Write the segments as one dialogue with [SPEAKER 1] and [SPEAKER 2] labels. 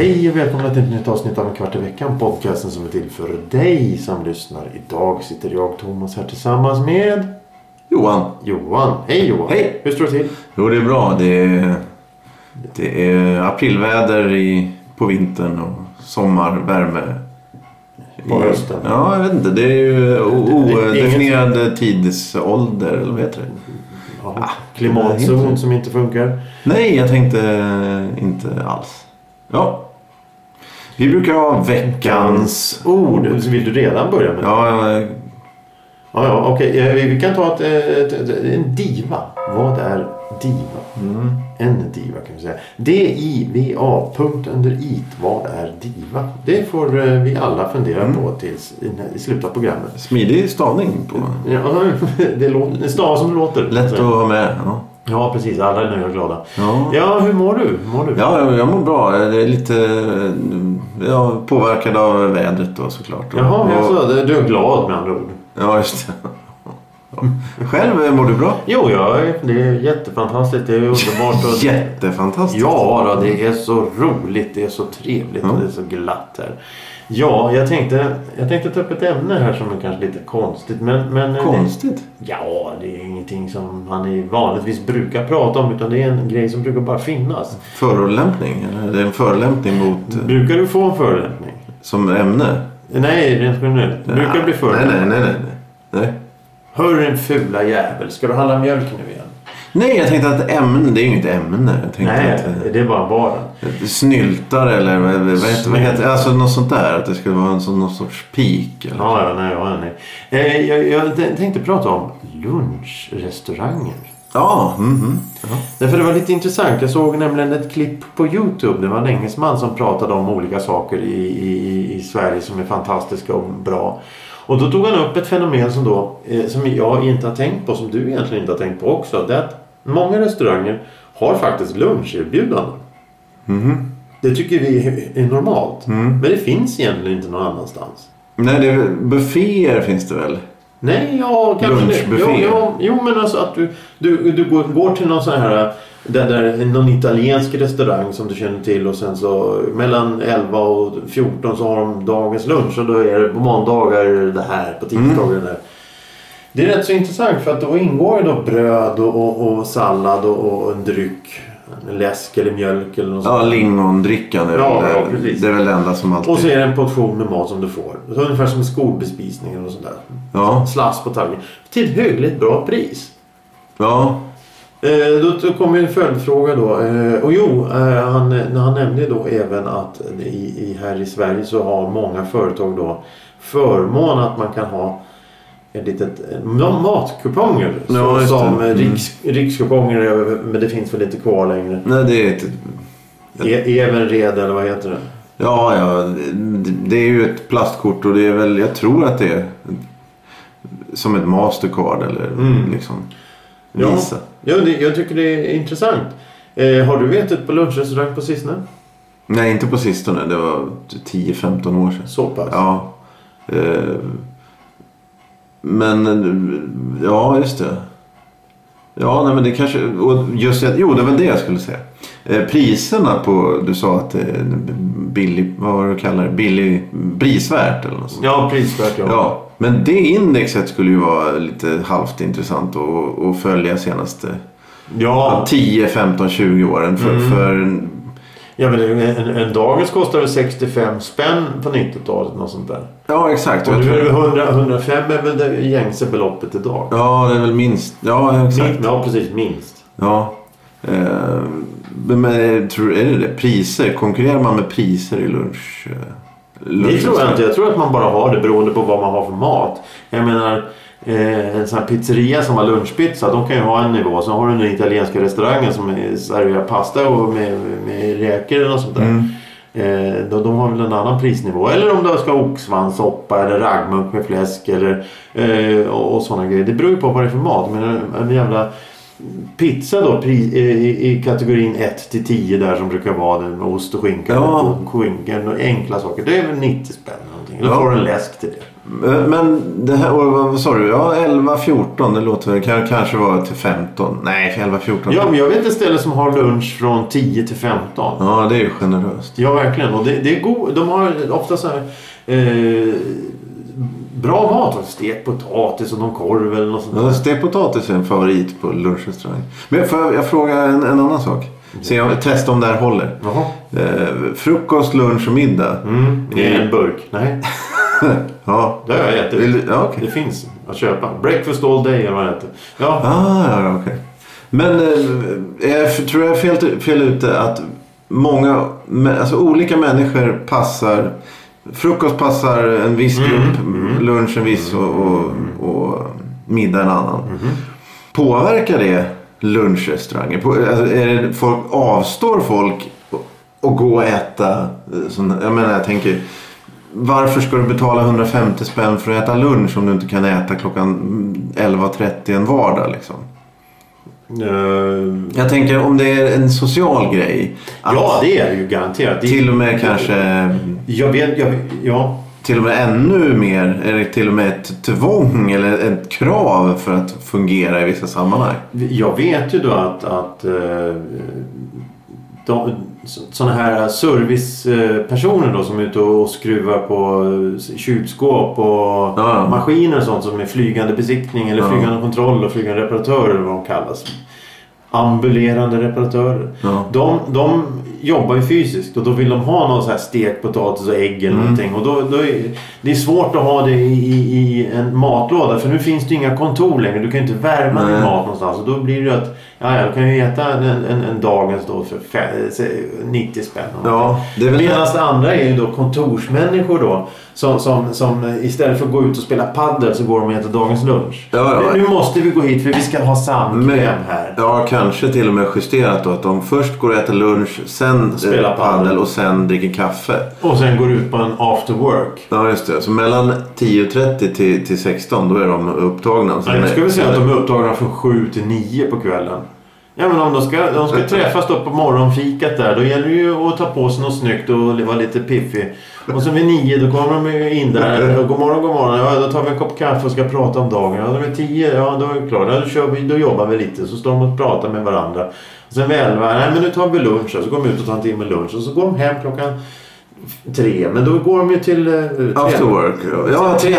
[SPEAKER 1] Hej och välkomna till ett nytt avsnitt av En kvart i veckan. Podcasten som är till för dig som lyssnar. Idag sitter jag Thomas här tillsammans med
[SPEAKER 2] Johan.
[SPEAKER 1] Johan. Hej Johan.
[SPEAKER 2] Hej.
[SPEAKER 1] Hur står det till?
[SPEAKER 2] Jo, det är bra. Det är, det är aprilväder i, på vintern och sommarvärme.
[SPEAKER 1] På hösten.
[SPEAKER 2] Ja, jag vet inte. Det är ju odefinierad tidsålder, eller vad heter det?
[SPEAKER 1] Ja. Klimatzon
[SPEAKER 2] helt-
[SPEAKER 1] som inte funkar.
[SPEAKER 2] Nej, jag tänkte inte alls. Ja. Vi brukar ha veckans
[SPEAKER 1] ord. Vill du redan börja med det?
[SPEAKER 2] Ja,
[SPEAKER 1] ja, ja okej. Eh, Vi kan ta ett, ett, ett, en diva. Vad är diva?
[SPEAKER 2] mm.
[SPEAKER 1] En diva kan vi säga. D-I-V-A. Punkt under it. Vad är diva? Det får eh, vi alla fundera
[SPEAKER 2] Mm.
[SPEAKER 1] på tills i, slutet av programmet.
[SPEAKER 2] smidig stavning på.
[SPEAKER 1] Ja, det, låter, stavas som det låter.
[SPEAKER 2] Lätt att ha med. Ja,
[SPEAKER 1] Ja, precis. Alla är nöjda och glada.
[SPEAKER 2] ja.
[SPEAKER 1] Ja, hur mår du? Mår du?
[SPEAKER 2] Ja, jag, jag mår bra. Det är lite ja, påverkad av vädret då såklart.
[SPEAKER 1] Jaha,
[SPEAKER 2] Och-
[SPEAKER 1] alltså, du är glad med andra ord.
[SPEAKER 2] Ja, just det. Själv eh, mår du bra?
[SPEAKER 1] Jo, ja, det är jättefantastiskt. Det är underbart. Och...
[SPEAKER 2] Jättefantastiskt.
[SPEAKER 1] Ja, då, det är så roligt. Det är så trevligt och det är så glatt här. Ja, jag tänkte, jag tänkte ta upp ett ämne här som är kanske lite konstigt. Men, men,
[SPEAKER 2] Konstigt.
[SPEAKER 1] Ja, det är ingenting som man i vanligtvis brukar prata om. Utan det är en grej som brukar bara finnas.
[SPEAKER 2] Förolämpning? Eller det är en förolämpning mot
[SPEAKER 1] Brukar du få en förolämpning?
[SPEAKER 2] som ämne?
[SPEAKER 1] Nej, rent generellt. Brukar du bli
[SPEAKER 2] Nej,
[SPEAKER 1] förolämpad?
[SPEAKER 2] nej, nej, nej. nej.
[SPEAKER 1] Hör din fula jävel. Ska du handla mjölk nu igen?
[SPEAKER 2] Nej, jag tänkte att ämne, det är ju inget ämne. Jag tänkte
[SPEAKER 1] Nej,
[SPEAKER 2] att, eh,
[SPEAKER 1] det är bara vardagen.
[SPEAKER 2] Snyltar eller vad, vad, heter, vad heter Alltså något sånt där. Att det skulle vara en sån, någon sorts peak. Eller?
[SPEAKER 1] Ja, ja, nej, ja, nej. Eh, jag, jag tänkte prata om lunchrestauranger.
[SPEAKER 2] Ja, mhm. ja.
[SPEAKER 1] Därför det var lite intressant. Jag såg nämligen ett klipp på Youtube. Det var en engelsman som pratade om olika saker i, i, i Sverige som är fantastiska och bra. Och då tog han upp ett fenomen som, då, eh, som jag inte har tänkt på, som du egentligen inte har tänkt på också. Det är att många restauranger har faktiskt luncherbjudanden.
[SPEAKER 2] Mhm.
[SPEAKER 1] Det tycker vi är normalt.
[SPEAKER 2] Mm.
[SPEAKER 1] Men det finns egentligen inte någon annanstans.
[SPEAKER 2] Nej, det bufféer finns det väl?
[SPEAKER 1] Nej, ja, kanske det.
[SPEAKER 2] Lunchbuffé.
[SPEAKER 1] Jo, jo, jo, men alltså att du, du, du går, går till någon sån här där, där, någon italiensk restaurang som du känner till och sen så mellan 11 och 14 så har de dagens lunch och då är det på måndagar det det här, på tisdagar är det där. Det är rätt så intressant för att då ingår ju då bröd och, och, och sallad och, och en dryck. En läsk eller mjölk eller något
[SPEAKER 2] Ja, lingondrickan är,
[SPEAKER 1] Ja,
[SPEAKER 2] väl,
[SPEAKER 1] ja, precis.
[SPEAKER 2] det är väl det enda som alltid...
[SPEAKER 1] Och så är det en portion med mat som du får. Så ungefär som skolbespisning eller sånt där.
[SPEAKER 2] Ja,
[SPEAKER 1] Slass på tallriken. Till ett hyggligt bra pris.
[SPEAKER 2] ja.
[SPEAKER 1] Eh, då, då kommer en följdfråga då. Eh, och jo, eh, han, han nämnde då även att i, i, här i Sverige så har många företag då förmån att man kan ha ett litet eh, ma- matkuponger.
[SPEAKER 2] Ja,
[SPEAKER 1] som
[SPEAKER 2] Mm.
[SPEAKER 1] riks, rikskuponger, eh, men det finns väl inte kvar längre.
[SPEAKER 2] Nej, det är ett...
[SPEAKER 1] E, Evenred eller vad heter det?
[SPEAKER 2] Ja, ja. Det, är ju ett plastkort och det är väl... Jag tror att det är som ett Mastercard eller
[SPEAKER 1] Mm.
[SPEAKER 2] liksom
[SPEAKER 1] Ja.
[SPEAKER 2] Visa.
[SPEAKER 1] Ja, det, jag tycker det är intressant. Eh, har du ätit på lunchrestaurang på sistone?
[SPEAKER 2] Nej, inte på sistone. Det var 10-15 år sedan.
[SPEAKER 1] Så pass?
[SPEAKER 2] Ja. Eh, men, eh, ja just det. Ja, nej men det kanske... Och just jo, det var det jag skulle säga. Eh, priserna på... Du sa att det är billig... Vad var det du kallar det? Billig... Prisvärt eller något sånt.
[SPEAKER 1] Ja, prisvärt ja.
[SPEAKER 2] Ja, men det indexet skulle ju vara lite halvt intressant att, att följa senaste
[SPEAKER 1] Ja,
[SPEAKER 2] 10, 15, 20 åren. För,
[SPEAKER 1] Mm.
[SPEAKER 2] för
[SPEAKER 1] ja men en, en, dagens kostar väl 65 spänn på 90-talet. Något sånt där.
[SPEAKER 2] ja, exakt.
[SPEAKER 1] Och nu är det
[SPEAKER 2] tror,
[SPEAKER 1] 100, 105 är väl det gängse beloppet idag.
[SPEAKER 2] ja, det är väl minst. Ja, exakt.
[SPEAKER 1] Min, ja, precis. Minst.
[SPEAKER 2] Ja. Eh, men men tror, är det det? Priser? Konkurrerar man med priser i lunch? eh,
[SPEAKER 1] Det
[SPEAKER 2] lunch
[SPEAKER 1] tror jag inte. Jag tror att man bara har det beroende på vad man har för mat. Jag menar, eh, en sån här pizzeria som har lunchpizza. De kan ju ha en nivå. Sen har du den italienska restaurangen som serverar pasta och med, med räkor något sånt där.
[SPEAKER 2] Mm.
[SPEAKER 1] Eh, de, de har väl en annan prisnivå. Eller om du ska ha oxsvanssoppa eller raggmunk med fläsk eller, eh, och, och sådana grejer. Det beror ju på vad det är för mat. Men en, en jävla pizza då pri, i, i kategorin 1 till 10 där som brukar vara den med ost och skinka.
[SPEAKER 2] Ja.
[SPEAKER 1] och Skinkan och enkla saker. Det är väl 90 spänn någonting. Eller
[SPEAKER 2] Ja.
[SPEAKER 1] får du en läsk till det.
[SPEAKER 2] Men- Men det här, vad sa du? Ja, 11, 14. Det låter väl kan, kanske vara till 15. Nej, 11, 14.
[SPEAKER 1] Ja, men jag vet ett ställe som har lunch från 10 till 15.
[SPEAKER 2] Ja, det är ju generöst.
[SPEAKER 1] Ja, verkligen. Och det, det är god, de har ofta så här eh, bra mat. Stekt potatis och någon korv eller något sånt
[SPEAKER 2] Ja. Stekt potatis är en favorit på lunchrestaurang. Men får jag, jag fråga en, en annan sak? Se om, testa om det här håller. Eh, frukost, lunch och middag.
[SPEAKER 1] Mm, i en burk. Nej,
[SPEAKER 2] Ja.
[SPEAKER 1] det har jag ätit.
[SPEAKER 2] Vill, ja, okej.
[SPEAKER 1] Det finns att köpa. Breakfast all day eller vad det heter. Ja,
[SPEAKER 2] Ah, ja, okej. Men eh, jag tror jag är fel, fel ute att många, alltså olika människor passar. Frukost passar en viss
[SPEAKER 1] Mm,
[SPEAKER 2] grupp, lunch en viss och, och, och middag en annan. Påverkar det lunchrestauranger? På, alltså, är det folk, avstår folk att gå och äta? eh, Sån, jag menar, jag tänker. Varför ska du betala 150 spänn för att äta lunch om du inte kan äta klockan 11.30 en vardag? Liksom?
[SPEAKER 1] eh,
[SPEAKER 2] Jag tänker om det är en social grej.
[SPEAKER 1] Ja det är det ju garanterat. Det,
[SPEAKER 2] Till och med kanske
[SPEAKER 1] Jag vet, jag, ja.
[SPEAKER 2] till och med ännu mer. Är det till och med ett tvång eller ett krav för att fungera i vissa sammanhang?
[SPEAKER 1] Jag vet ju då att, att eh, de, sådana här servicepersoner då som är ute och skruvar på kylskåp och
[SPEAKER 2] Ja.
[SPEAKER 1] maskiner och sånt som är flygande besiktning eller
[SPEAKER 2] Ja.
[SPEAKER 1] flygande kontroll och flygande reparatörer eller vad de kallas. Ambulerande reparatörer.
[SPEAKER 2] Ja.
[SPEAKER 1] De, de jobbar ju fysiskt och då vill de ha någon så här stekt potatis och ägg eller
[SPEAKER 2] Mm.
[SPEAKER 1] någonting. Och då, då är, det är svårt att ha det i, i, en matlåda för nu finns det ju inga kontor längre. Du kan ju inte värma din mat någonstans. Och då blir det ju att ja, ja, du kan ju äta en, en, en dagens då för fe- se- 90 spänn.
[SPEAKER 2] Ja, det är väl
[SPEAKER 1] Medan det andra är ju då kontorsmänniskor då. Som, som, som istället för att gå ut och spela paddel så går de och äter dagens lunch.
[SPEAKER 2] Ja, ja.
[SPEAKER 1] Nu måste vi gå hit för vi ska ha samkväm här.
[SPEAKER 2] Ja, kanske till och med justerat då. Att de först går och äter lunch, sen
[SPEAKER 1] Spelar
[SPEAKER 2] eh,
[SPEAKER 1] padel.
[SPEAKER 2] och sen dricker kaffe.
[SPEAKER 1] Och sen går ut på en after work.
[SPEAKER 2] Ja, just det. Så mellan 10.30 till, till 16 då är de upptagna. Så
[SPEAKER 1] Ja, jag skulle säga att de är upptagna från 7 till 9 på kvällen. Ja men om de ska, de ska träffas då på morgonfikat där då gäller det ju att ta på sig något snyggt och vara lite piffig. Och sen vid 9 då kommer de in där. Och god morgon, god morgon. Ja, då tar vi en kopp kaffe och ska prata om dagen. Ja, då är 10, ja då är det klart. Ja, då, kör vi, då jobbar vi lite. Så står de och pratar med varandra. Och sen vid 11, nej men nu tar vi lunch. Så går de ut och tar en timme lunch. Och så går de hem klockan tre. Men då går de ju till... eh,
[SPEAKER 2] After work. Ja,
[SPEAKER 1] Tre,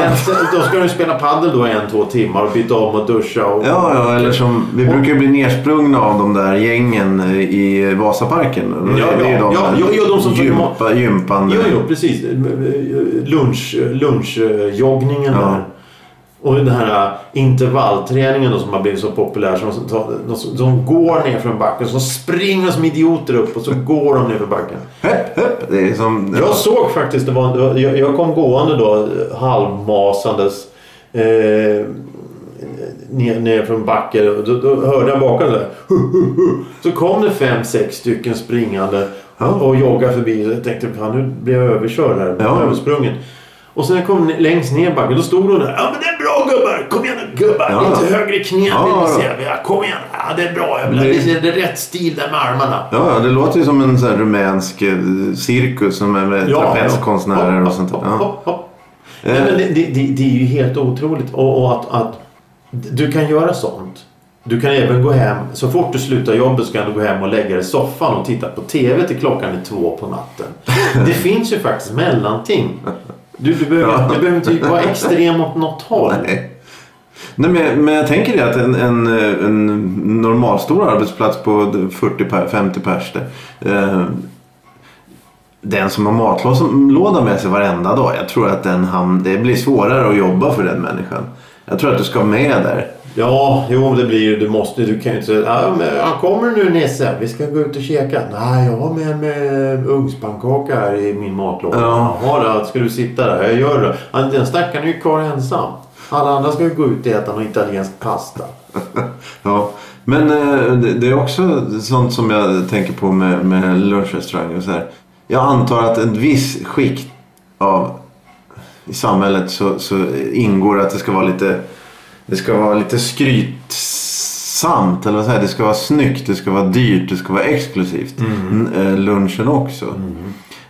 [SPEAKER 1] då ska de spela paddel då en, två timmar och byta om och duscha. Och,
[SPEAKER 2] Ja, ja, eller som vi brukar ju bli nersprungna av de där gängen i Vasaparken.
[SPEAKER 1] Ja,
[SPEAKER 2] Det är ju
[SPEAKER 1] ja,
[SPEAKER 2] de,
[SPEAKER 1] ja, jo, jo, de som-
[SPEAKER 2] gympa, gympande.
[SPEAKER 1] Jo, jo, precis. Lunch, lunchjoggningen
[SPEAKER 2] Ja.
[SPEAKER 1] där. Och den här äh, intervallträningen då som har blivit så populär. Som, som, de, som, går ner från backen. Så springer som idioter upp och så går de ner för backen.
[SPEAKER 2] Hepp, hepp. Det är som...
[SPEAKER 1] Jag såg faktiskt, det var, jag, jag kom gående då halvmasandes. Eh, ner, ner från backen. Och Då, då hörde jag bakom där. Så kom det fem, sex stycken springande.
[SPEAKER 2] Ja.
[SPEAKER 1] Och joggade förbi. Jag tänkte, fan nu blir jag överkörd här.
[SPEAKER 2] Ja.
[SPEAKER 1] Översprungen. Och sen när jag kom längst ner backen. Då stod de där. Ja men det är bra gubbar. Kom igen nu gubbar.
[SPEAKER 2] Ja.
[SPEAKER 1] Lite högre knä
[SPEAKER 2] Ja,
[SPEAKER 1] vill vi
[SPEAKER 2] ja.
[SPEAKER 1] se. Ja, kom igen. Ja det är bra. Jag vill
[SPEAKER 2] Det-
[SPEAKER 1] är rätt stil där med armarna.
[SPEAKER 2] Ja, ja, det låter ju som en sån här rumänsk eh, cirkus som är med trapetskonstnärer och sånt där. Ja.
[SPEAKER 1] Nej, men det, det, det, det är ju helt otroligt. Och, och att, att du kan göra sånt. Du kan även gå hem. Så fort du slutar jobbet så kan du gå hem och lägga dig i soffan och titta på TV till klockan är två på natten. Det finns ju faktiskt mellanting. Du, du, behöver,
[SPEAKER 2] Ja.
[SPEAKER 1] du behöver inte vara extrem åt något håll.
[SPEAKER 2] Nej. Nej, men, men jag tänker det att en, en, eh, en normalstor arbetsplats på 40-50 pers. Eh, den som har matlåda med sig varenda dag. Jag tror att den ham- det blir svårare att jobba för den människan. Jag tror att du ska med där.
[SPEAKER 1] Ja, jo det blir ju. Du måste. Du kan ju inte säga. Ja, men, kommer nu Nisse? Vi ska gå ut och käka. Nej, jag har med mig ugnspannkaka här i min matlåda.
[SPEAKER 2] Ja.
[SPEAKER 1] Jaha då, ska du sitta där? Jag gör det. Ja, Den stackaren är ju kvar ensam. Alla andra ska ju gå ut och äta någon italiensk pasta.
[SPEAKER 2] Ja. Men eh, det, det är också sånt som jag tänker på med, med lunchrestauranger och så här. Jag antar att en viss skikt av i samhället så, så ingår att det ska vara lite det ska vara lite samt. Eller vad säger, det ska vara snyggt, det ska vara dyrt, det ska vara exklusivt.
[SPEAKER 1] Mm.
[SPEAKER 2] Eh, lunchen också.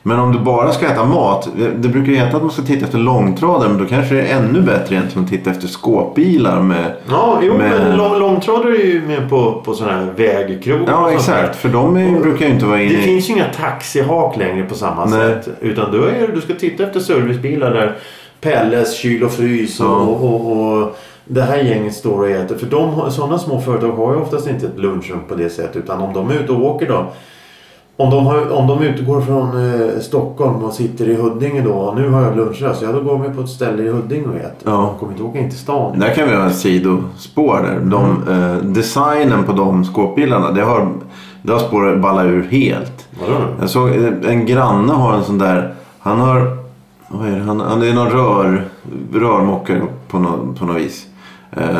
[SPEAKER 2] Men om du bara ska äta mat. Det det brukar ju heta att man ska titta efter långtradare. Men då kanske det är ännu bättre egentligen att titta efter skåpbilar med...
[SPEAKER 1] Ja, jo,
[SPEAKER 2] Men-
[SPEAKER 1] men lång, långtradare är ju med på, på sådana här vägkrog. och
[SPEAKER 2] Ja exakt. För de är,
[SPEAKER 1] Och
[SPEAKER 2] brukar ju inte vara
[SPEAKER 1] Det
[SPEAKER 2] inne i...
[SPEAKER 1] finns ju inga taxihak längre på samma
[SPEAKER 2] Nej.
[SPEAKER 1] sätt. Utan då är, det- du ska titta efter servicebilar där Pelles, kyl och frys och,
[SPEAKER 2] Ja.
[SPEAKER 1] och, och det här gänget står och äter. För de, sådana små företag har ju oftast inte ett lunchrum på det sättet. Utan om de är ute och åker då. Om de, har, om de utgår från eh, Stockholm och sitter i Huddinge då. Och nu har jag lunchrast. Ja då går de på ett ställe i Huddinge och äter.
[SPEAKER 2] Ja.
[SPEAKER 1] De kommer inte åka in till stan.
[SPEAKER 2] Där kan vi ha en sidospår där. De,
[SPEAKER 1] Mm.
[SPEAKER 2] eh, designen på de skåpbilarna. Det har, det har spårat balla ur helt.
[SPEAKER 1] Då?
[SPEAKER 2] Jag såg eh, en granne har en sån där. Han har... Vad är det? Han, han är någon rör, rörmokare på, nå, på något vis. Eh,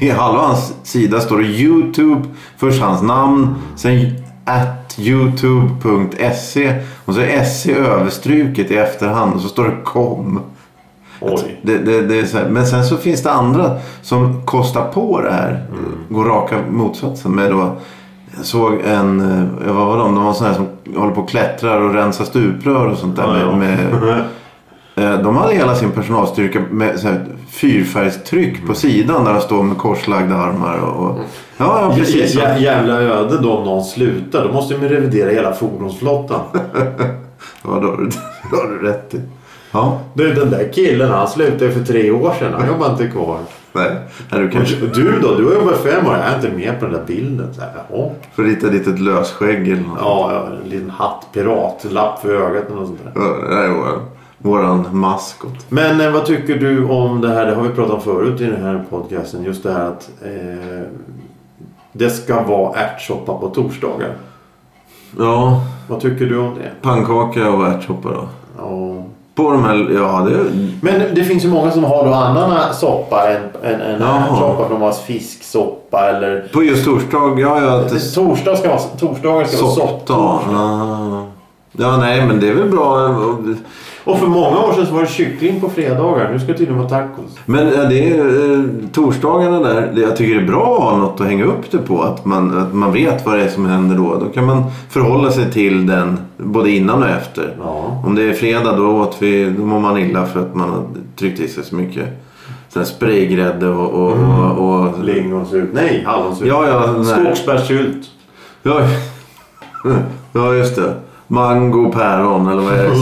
[SPEAKER 2] I halva hans sida står det YouTube. Först hans namn. Sen at youtube.se. Och så är SE överstruket i efterhand. Och så står det kom.
[SPEAKER 1] Oj.
[SPEAKER 2] Det, det, det här. Men sen så finns det andra som kostar på det här. Går raka motsatsen med då. Jag såg en, eh, vad var de? De var sådana här som håller på och klättrar och rensar stuprör och sånt där.
[SPEAKER 1] Ja, ja.
[SPEAKER 2] Med, med, eh, de hade hela sin personalstyrka med så här, fyrfärgstryck på sidan där de står med korslagda armar. Och, och, ja, ja, precis.
[SPEAKER 1] Jä, jävla öde då om någon slutar. Då måste de revidera hela fordonsflottan.
[SPEAKER 2] Ja, då har du, då har du rätt i. Ja,
[SPEAKER 1] Du den där killen han slutade för tre år sedan. Han jobbar inte kvar.
[SPEAKER 2] nej. Du kanske
[SPEAKER 1] du då? Du har jobbat fem år. Jag är inte med på den där bilden. Så här, jaha.
[SPEAKER 2] får rita dit ett lösskägg eller något.
[SPEAKER 1] Ja, ja, en liten hatt. Piratlapp för ögat eller något sånt där.
[SPEAKER 2] Ja, det våran, maskot.
[SPEAKER 1] Men eh, vad tycker du om det här? Det har vi pratat om förut i den här podcasten. Just det här att eh, det ska vara ärtsoppa på torsdagar.
[SPEAKER 2] Ja,
[SPEAKER 1] Vad tycker du om det?
[SPEAKER 2] pannkaka och ärtsoppa då.
[SPEAKER 1] Ja.
[SPEAKER 2] På de här, ja det
[SPEAKER 1] Men det finns ju många som har då annan soppa än, än, än ärtsoppa. De har fisksoppa eller...
[SPEAKER 2] På just torsdag, ja ja. det-
[SPEAKER 1] Torsdag ska vara, torsdagar ska vara
[SPEAKER 2] Soppdag.
[SPEAKER 1] sopptorsdag.
[SPEAKER 2] Ja nej men det är väl bra.
[SPEAKER 1] Och för många år sedan så var det kyckling på fredagar. Nu ska det tydligen vara tacos.
[SPEAKER 2] Men det är eh, torsdagarna där. Jag tycker det är bra att ha något att hänga upp det på. Att man, att man vet vad det är som händer då. Då kan man förhålla sig till den både innan och efter.
[SPEAKER 1] Ja.
[SPEAKER 2] Om det är fredag då, åt vi, då mår man illa för att man har tryckt i sig så mycket sån här spraygrädde och, och, och, och
[SPEAKER 1] Lingonsylt. Nej, hallonsylt.
[SPEAKER 2] Ja, ja.
[SPEAKER 1] Skogsbärssylt.
[SPEAKER 2] Ja, ja just det. Mango, päron eller vad är det?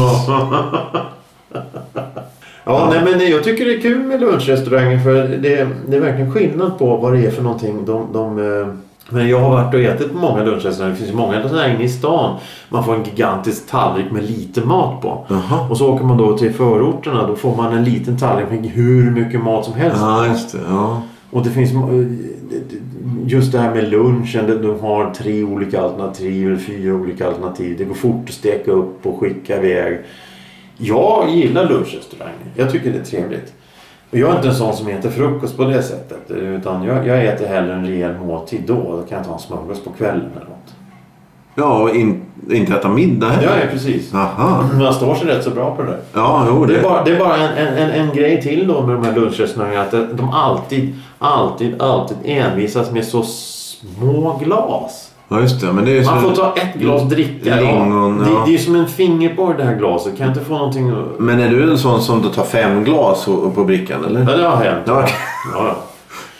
[SPEAKER 1] Ja, nej, men jag tycker det är kul med lunchrestauranger för det, det är verkligen skillnad på vad det är för någonting. De, de, eh, men jag har varit och ätit på många lunchrestauranger. Det finns många sådana inne i stan. Man får en gigantisk tallrik med lite mat på.
[SPEAKER 2] Jaha.
[SPEAKER 1] Och så åker man då till förorterna. Då får man en liten tallrik med hur mycket mat som helst.
[SPEAKER 2] Ja, just det. Ja.
[SPEAKER 1] Och det finns eh, just det här med lunchen. De har tre olika alternativ eller fyra olika alternativ. Det går fort att steka upp och skicka iväg. Jag gillar lunchrestauranger. Jag tycker det är trevligt. Och jag är inte en sån som äter frukost på det sättet. Utan jag, jag äter hellre en rejäl måltid då. Då kan jag ta en smörgås på kvällen eller något.
[SPEAKER 2] Ja, och in, inte äta middag
[SPEAKER 1] Ja,
[SPEAKER 2] heller.
[SPEAKER 1] ja precis.
[SPEAKER 2] Aha.
[SPEAKER 1] Man står sig rätt så bra på det där.
[SPEAKER 2] Ja, jo
[SPEAKER 1] Det
[SPEAKER 2] det.
[SPEAKER 1] är bara, det är bara en, en, en, grej till då med de här lunchrestaurangerna. Att de alltid, alltid, alltid envisas med så små glas.
[SPEAKER 2] Ja, just det. Men det är.
[SPEAKER 1] Man får ta ett glas dricka.
[SPEAKER 2] Lingon,
[SPEAKER 1] ja.
[SPEAKER 2] ja.
[SPEAKER 1] det, det är som en fingerborg det här glaset. Kan jag inte få någonting.
[SPEAKER 2] Men är du en sån som tar fem glas på brickan eller?
[SPEAKER 1] Ja, det har hänt.
[SPEAKER 2] Ja, okej.
[SPEAKER 1] Ja,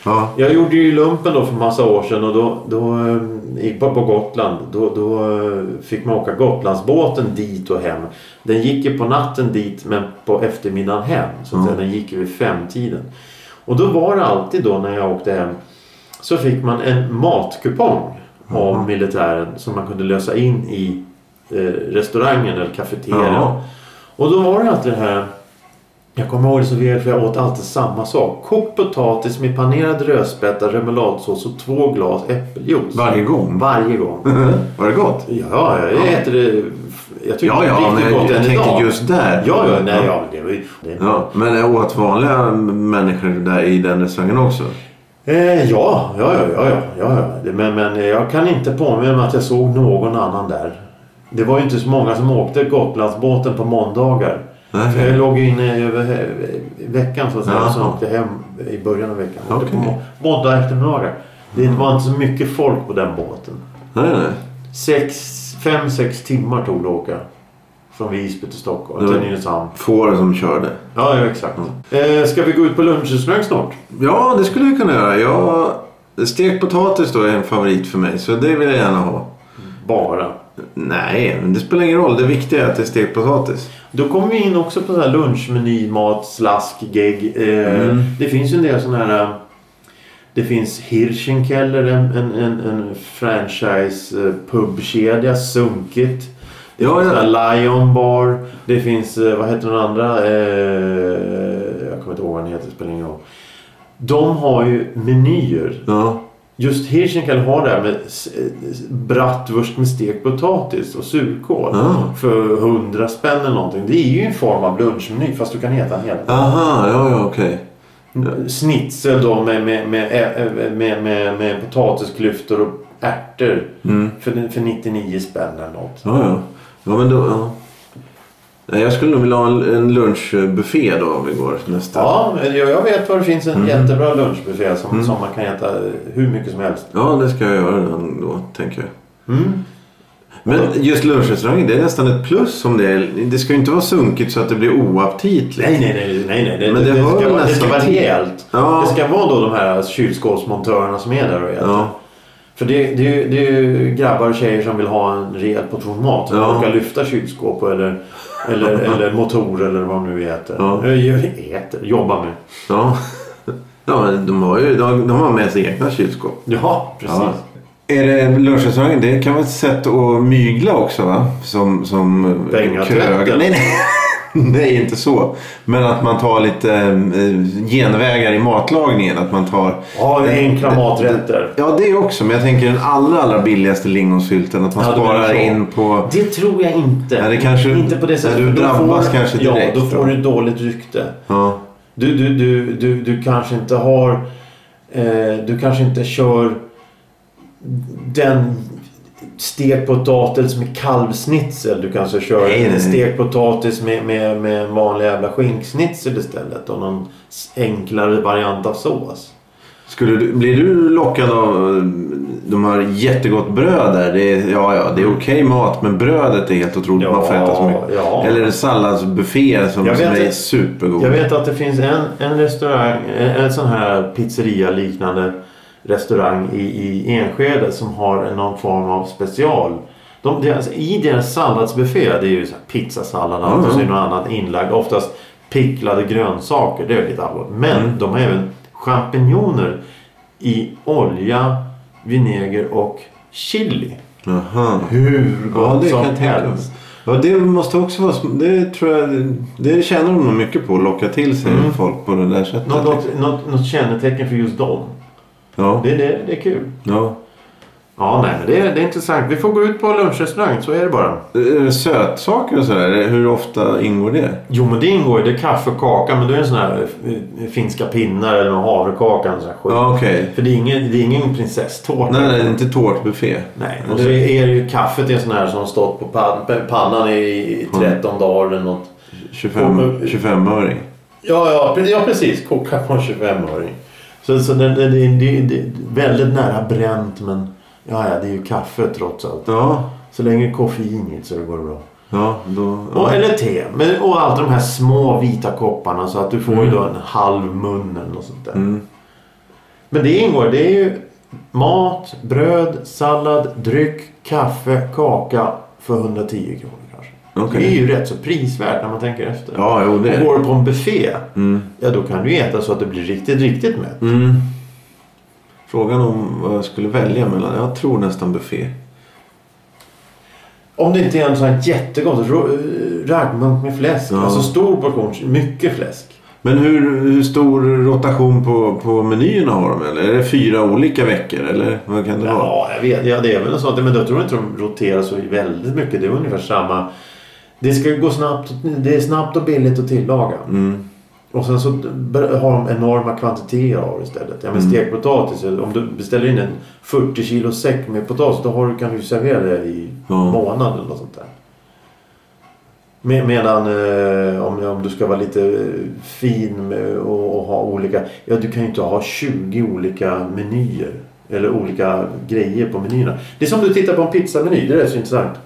[SPEAKER 1] ja.
[SPEAKER 2] Ja.
[SPEAKER 1] Jag gjorde ju lumpen då för massa år sedan och då, då eh, gick på, på Gotland. Då, då eh, fick man åka Gotlandsbåten dit och hem. Den gick ju på natten dit men på eftermiddagen hem. Så att
[SPEAKER 2] Mm.
[SPEAKER 1] Den gick ju vid femtiden. Och då var det alltid då när jag åkte hem så fick man en matkupong av militären som man kunde lösa in i eh, restaurangen eller kafeterian.
[SPEAKER 2] Ja.
[SPEAKER 1] Och då var det alltid det här jag kommer ihåg det så väl för jag åt alltid samma sak. Kokt potatis med panerad rödspätta, remouladsås och två glas äppeljuice.
[SPEAKER 2] Varje gång?
[SPEAKER 1] Varje gång.
[SPEAKER 2] Var det gott?
[SPEAKER 1] Ja, jag äter det. Jag tycker
[SPEAKER 2] Ja,
[SPEAKER 1] det är
[SPEAKER 2] ja,
[SPEAKER 1] riktigt
[SPEAKER 2] jag,
[SPEAKER 1] gott
[SPEAKER 2] jag
[SPEAKER 1] än
[SPEAKER 2] tänkte
[SPEAKER 1] idag.
[SPEAKER 2] just där.
[SPEAKER 1] Ja, ja, nej, ja. Det var ju... Det,
[SPEAKER 2] Ja, men jag åt vanliga människor där i den restaurangen också?
[SPEAKER 1] Eh, ja, ja, ja, ja, ja, ja, ja. Det- Men, men jag kan inte påminna mig att jag såg någon annan där. Det var ju inte så många som åkte Gotlandsbåten på måndagar.
[SPEAKER 2] Nej.
[SPEAKER 1] Jag låg ju inne över veckan så att säga. Och sen åkte hem i början av veckan. Åkte
[SPEAKER 2] Okej.
[SPEAKER 1] på må- måndag eftermiddagar. Det var inte så mycket folk på den båten.
[SPEAKER 2] Nej, nej.
[SPEAKER 1] Sex, fem, sex timmar tog det att åka. Från Visby till Stockholm.
[SPEAKER 2] Det var-
[SPEAKER 1] Till Nynäshamn.
[SPEAKER 2] Får som körde.
[SPEAKER 1] Ja, ja exakt. Eh, ska vi gå ut på lunchrestaurang snart?
[SPEAKER 2] Ja, det skulle vi kunna göra. Jag... Stekt potatis då är en favorit för mig. Så det vill jag gärna ha.
[SPEAKER 1] Bara.
[SPEAKER 2] Nej, men det spelar ingen roll. Det viktiga är att det är stekt potatis.
[SPEAKER 1] Då kommer vi in också på så här lunchmeny, mat, slask, gegg. Eh,
[SPEAKER 2] Mm.
[SPEAKER 1] Det finns ju en del sådana här... eh, Det finns Hirschenkeller, en, en, en, en franchise eh, pubkedja, Sunkit. Det
[SPEAKER 2] Ja,
[SPEAKER 1] finns
[SPEAKER 2] ja.
[SPEAKER 1] Lion Bar. Det finns, vad heter den andra? Eh, jag kommer inte ihåg vad den heter, det spelar ingen roll. De har ju menyer.
[SPEAKER 2] Ja.
[SPEAKER 1] Just Hirschenkeller har det här med eh, bratwurst med stekt potatis och surkål.
[SPEAKER 2] Ja.
[SPEAKER 1] För 100 spänn eller någonting. Det är ju en form av lunchmeny fast du kan äta en hel.
[SPEAKER 2] Aha, ja, ja, okej.
[SPEAKER 1] Schnitzel då med, med, med, ä- med, med, med potatisklyftor och ärtor.
[SPEAKER 2] Mm.
[SPEAKER 1] För, för 99 spänn eller något.
[SPEAKER 2] Ja, ja. Ja, men då... Ja. Nej, Jag skulle nog vilja ha en, en lunchbuffé då om vi går nästa.
[SPEAKER 1] Ja, jag vet var det finns en
[SPEAKER 2] Mm.
[SPEAKER 1] jättebra lunchbuffé som, som man kan äta hur mycket som helst.
[SPEAKER 2] Ja, det ska jag göra då, tänker jag.
[SPEAKER 1] Mm.
[SPEAKER 2] Men just lunchrestaurangen, det är nästan ett plus om det är. Det ska ju inte vara sunkigt så att det blir oaptitligt.
[SPEAKER 1] Nej, nej, nej. nej, nej. Det,
[SPEAKER 2] Men det
[SPEAKER 1] det, ska, vara- det ska vara rejält.
[SPEAKER 2] Ja.
[SPEAKER 1] Det ska vara då de här kylskåpsmontörerna som är där och äter.
[SPEAKER 2] Ja.
[SPEAKER 1] För det, det, är det är grabbar och tjejer som vill ha en rejäl portion mat. Som
[SPEAKER 2] Ja.
[SPEAKER 1] orkar lyfta kylskåp eller, eller, eller motor eller vad de nu äter.
[SPEAKER 2] Ja.
[SPEAKER 1] Äter, jobbar med.
[SPEAKER 2] Ja. Ja, de har ju de, de har med sig egna kylskåp.
[SPEAKER 1] Ja, precis.
[SPEAKER 2] Ja. Är det lunchrestaurangen? Det kan vara ett sätt att mygla också va? Som, som
[SPEAKER 1] Pengatvätten.
[SPEAKER 2] Nej, nej. nej, inte så. Men att man tar lite eh, genvägar i matlagningen. Att man tar...
[SPEAKER 1] Ja, enkla maträtter.
[SPEAKER 2] Ja, det också. Men jag tänker den allra, allra billigaste lingonsylten. Att man
[SPEAKER 1] Ja,
[SPEAKER 2] sparar in på...
[SPEAKER 1] Det tror jag inte.
[SPEAKER 2] Nej, det kanske-
[SPEAKER 1] inte på det sättet.
[SPEAKER 2] Du drabbas
[SPEAKER 1] får,
[SPEAKER 2] kanske
[SPEAKER 1] Ja,
[SPEAKER 2] direkt
[SPEAKER 1] då får du dåligt rykte.
[SPEAKER 2] Ja,
[SPEAKER 1] Du, du, du, du, du kanske inte har... Eh, du kanske inte kör den stekt potatis med kalvsnitzel. Du kanske kör
[SPEAKER 2] Nej, nej,
[SPEAKER 1] en
[SPEAKER 2] nej.
[SPEAKER 1] stekt potatis med, med, med en vanlig jävla skinksnitzel istället. Och någon enklare variant av sås.
[SPEAKER 2] Skulle du, blir du lockad av eh, de här jättegott bröd där? Det är, ja, ja, det är okej mat men brödet är helt otroligt. man får äta så mycket.
[SPEAKER 1] ja.
[SPEAKER 2] Eller en salladsbuffé som, som är supergod.
[SPEAKER 1] Jag vet att det finns en, en restaurang, en, en sån här pizzeria liknande restaurang i, i Enskede som har någon form av special. De, det, alltså, I deras salladsbuffé, det är ju så pizzasallad allt och så är det något annat inlagd. Oftast picklade grönsaker, det är lite allvarligt. Men
[SPEAKER 2] Mm.
[SPEAKER 1] de har även champinjoner i olja, vinäger och chili.
[SPEAKER 2] Jaha.
[SPEAKER 1] Hur
[SPEAKER 2] Ja,
[SPEAKER 1] gott
[SPEAKER 2] det
[SPEAKER 1] som
[SPEAKER 2] kan
[SPEAKER 1] helst.
[SPEAKER 2] Ja, det måste också vara... Det tror jag... Det tjänar de nog mycket på. Att locka till sig
[SPEAKER 1] Mm.
[SPEAKER 2] folk på det där sättet.
[SPEAKER 1] Något, något, något kännetecken för just dem.
[SPEAKER 2] Ja.
[SPEAKER 1] Det, det, det är kul.
[SPEAKER 2] ja.
[SPEAKER 1] Ja, nej, men det, är- det är intressant. Vi får gå ut på lunchrestaurang, så är det bara.
[SPEAKER 2] Är det Sötsaker och sådär? Hur ofta ingår det?
[SPEAKER 1] Jo, men det ingår ju. Det är kaffe och kaka, men då är det en sån här eh, finska pinnar eller havrekaka. Sån här skit.
[SPEAKER 2] Ja, okej.
[SPEAKER 1] För det är ingen, det är ingen prinsesstårta.
[SPEAKER 2] Nej, nej, det är inte tårtbuffé.
[SPEAKER 1] Nej, och så är det ju kaffet i en sån här som stått på pan, pannan i 13 dagar eller något.
[SPEAKER 2] 25,
[SPEAKER 1] Och-
[SPEAKER 2] 25-öring.
[SPEAKER 1] Ja, ja, ja precis. Koka på en 25-öring. Så, så det, det, det, det, är väldigt nära bränt, men ja, ja, det är ju kaffe trots allt.
[SPEAKER 2] Ja.
[SPEAKER 1] Så länge koffein i det så det går bra.
[SPEAKER 2] Ja, då...
[SPEAKER 1] Och,
[SPEAKER 2] Ja.
[SPEAKER 1] eller te. Men, och allt de här små vita kopparna så att du får ju då en halv mun eller något sånt där.
[SPEAKER 2] Mm.
[SPEAKER 1] Men det ingår. Det är ju mat, bröd, sallad, dryck, kaffe, kaka för 110 kronor
[SPEAKER 2] Okej.
[SPEAKER 1] Det är ju rätt så prisvärt när man tänker efter.
[SPEAKER 2] Ja, jo det
[SPEAKER 1] Och
[SPEAKER 2] är
[SPEAKER 1] går
[SPEAKER 2] det.
[SPEAKER 1] du på en buffé,
[SPEAKER 2] Mm.
[SPEAKER 1] ja då kan du äta så att det blir riktigt, riktigt mätt.
[SPEAKER 2] Mm. Frågan om vad jag skulle välja mellan. Jag tror nästan buffé.
[SPEAKER 1] Om det inte är en sån här jättegott raggmunk med fläsk.
[SPEAKER 2] Ja.
[SPEAKER 1] Alltså stor portion, mycket fläsk.
[SPEAKER 2] Men hur, hur stor rotation på, på menyerna har de? Eller är det fyra olika veckor? Eller vad kan det vara?
[SPEAKER 1] Ja, jag vet. Ja, det är väl så. Men jag tror inte de roterar så väldigt mycket. Det är ungefär samma. Det ska ju gå snabbt. Det är snabbt och billigt att tillaga.
[SPEAKER 2] Mm.
[SPEAKER 1] Och sen så har de enorma kvantiteter av istället. Ja, men
[SPEAKER 2] Mm.
[SPEAKER 1] stekt potatis. Om du beställer in en 40 kilo säck med potatis. Då har du, kan du servera det i
[SPEAKER 2] Ja.
[SPEAKER 1] månad eller sånt där. Med, medan eh, om, om du ska vara lite eh, fin med, och, och ha olika. Ja, du kan ju inte ha 20 olika menyer. Eller olika grejer på menyerna. Det är som du tittar på en pizzameny. Det är så intressant.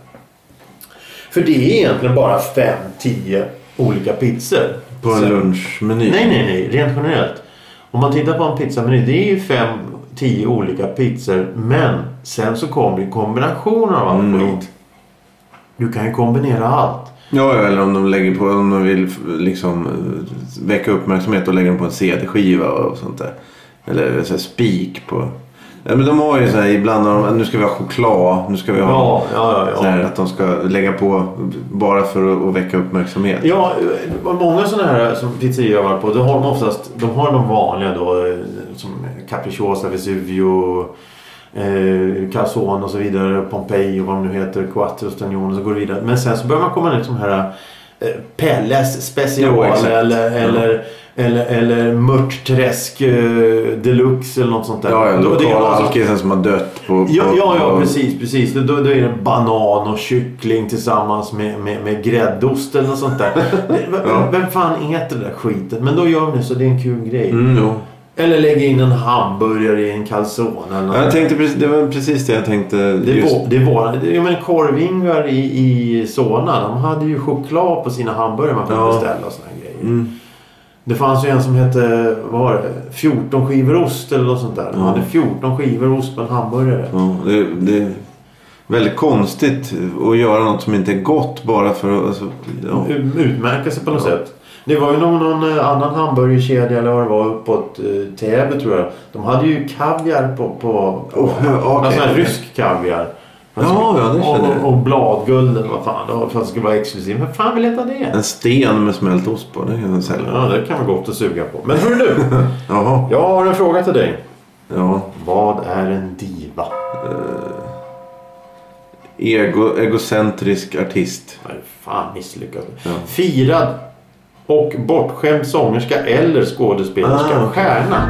[SPEAKER 1] För det är egentligen bara 5-10 olika pizzor.
[SPEAKER 2] På en lunchmeny.
[SPEAKER 1] Nej, nej, nej. Rent generellt. Om man tittar på en pizzameny. Det är ju 5-10 olika pizzor. Men sen så kommer det kombinationer av allt
[SPEAKER 2] Mm.
[SPEAKER 1] skit. Du kan ju kombinera allt.
[SPEAKER 2] Ja, eller om de lägger på, om de vill liksom väcka uppmärksamhet och lägger dem på en CD-skiva och sånt där. Eller så spik på. Ja, men de har ju så här, ibland har de, nu ska vi ha choklad, nu ska vi ha
[SPEAKER 1] Ja, ja, ja.
[SPEAKER 2] så här, att de ska lägga på bara för att, att väcka uppmärksamhet.
[SPEAKER 1] Ja, många sådana här som pizzerior jag har varit på. Då har de oftast de, har de vanliga då. eh, Som Capricciosa, Vesuvio, eh, Calzone och så vidare. Pompeji och vad de nu heter. Quattro Stagnone och så går det vidare. Men sen så börjar man komma ner till de här eh, Pelles special
[SPEAKER 2] exakt.
[SPEAKER 1] eller, eller, eller, eller Mörtträsk eh, deluxe eller något sånt där.
[SPEAKER 2] Ja, ja,
[SPEAKER 1] Då- det är
[SPEAKER 2] lokala
[SPEAKER 1] alltså-
[SPEAKER 2] alkisen som har dött på... på
[SPEAKER 1] Ja, ja, ja
[SPEAKER 2] på-
[SPEAKER 1] precis. precis. Då, då är det banan och kyckling tillsammans med, med, med gräddost eller något sånt där. vem,
[SPEAKER 2] Ja.
[SPEAKER 1] vem fan äter det där skiten? Men då gör vi det så det är en kul grej.
[SPEAKER 2] Mm, jo.
[SPEAKER 1] Eller lägga in en hamburgare i en calzone eller något.
[SPEAKER 2] Jag tänkte, precis- det var precis det jag tänkte.
[SPEAKER 1] det var, det var, jag menar korvingvar i, i Solna, de hade ju choklad på sina hamburgare man kunde
[SPEAKER 2] Ja.
[SPEAKER 1] beställa och såna här grejer.
[SPEAKER 2] Mm.
[SPEAKER 1] Det fanns ju en som hette, vad var det? 14 skivor ost eller något sånt där. De
[SPEAKER 2] Ja.
[SPEAKER 1] hade 14 skivor ost på en hamburgare.
[SPEAKER 2] Ja, det, det är väldigt konstigt att göra något som inte är gott bara för att... Alltså, ja.
[SPEAKER 1] Utmärka sig på något
[SPEAKER 2] Ja.
[SPEAKER 1] sätt. Det var ju någon, någon eh, annan hamburgerkedja eller vad det var uppåt eh, Täby tror jag. De hade ju kaviar på... på, på
[SPEAKER 2] Oh, okej.
[SPEAKER 1] Alltså rysk kaviar.
[SPEAKER 2] Ja, ja, det känner jag.
[SPEAKER 1] och, och bladguld eller vad fan. För att det skulle vara exklusivt. Men fan vill äta det?
[SPEAKER 2] En sten med smält ost på, det kan man sälja.
[SPEAKER 1] Ja, det kan vara gott att suga på. Men hör du!
[SPEAKER 2] Jaha.
[SPEAKER 1] Jag har en fråga till dig.
[SPEAKER 2] Ja.
[SPEAKER 1] Vad är en diva?
[SPEAKER 2] Ego, egocentrisk artist.
[SPEAKER 1] Nej, fan misslyckad.
[SPEAKER 2] Ja.
[SPEAKER 1] Firad och bortskämd sångerska eller skådespelerska.
[SPEAKER 2] Ah.
[SPEAKER 1] Stjärna.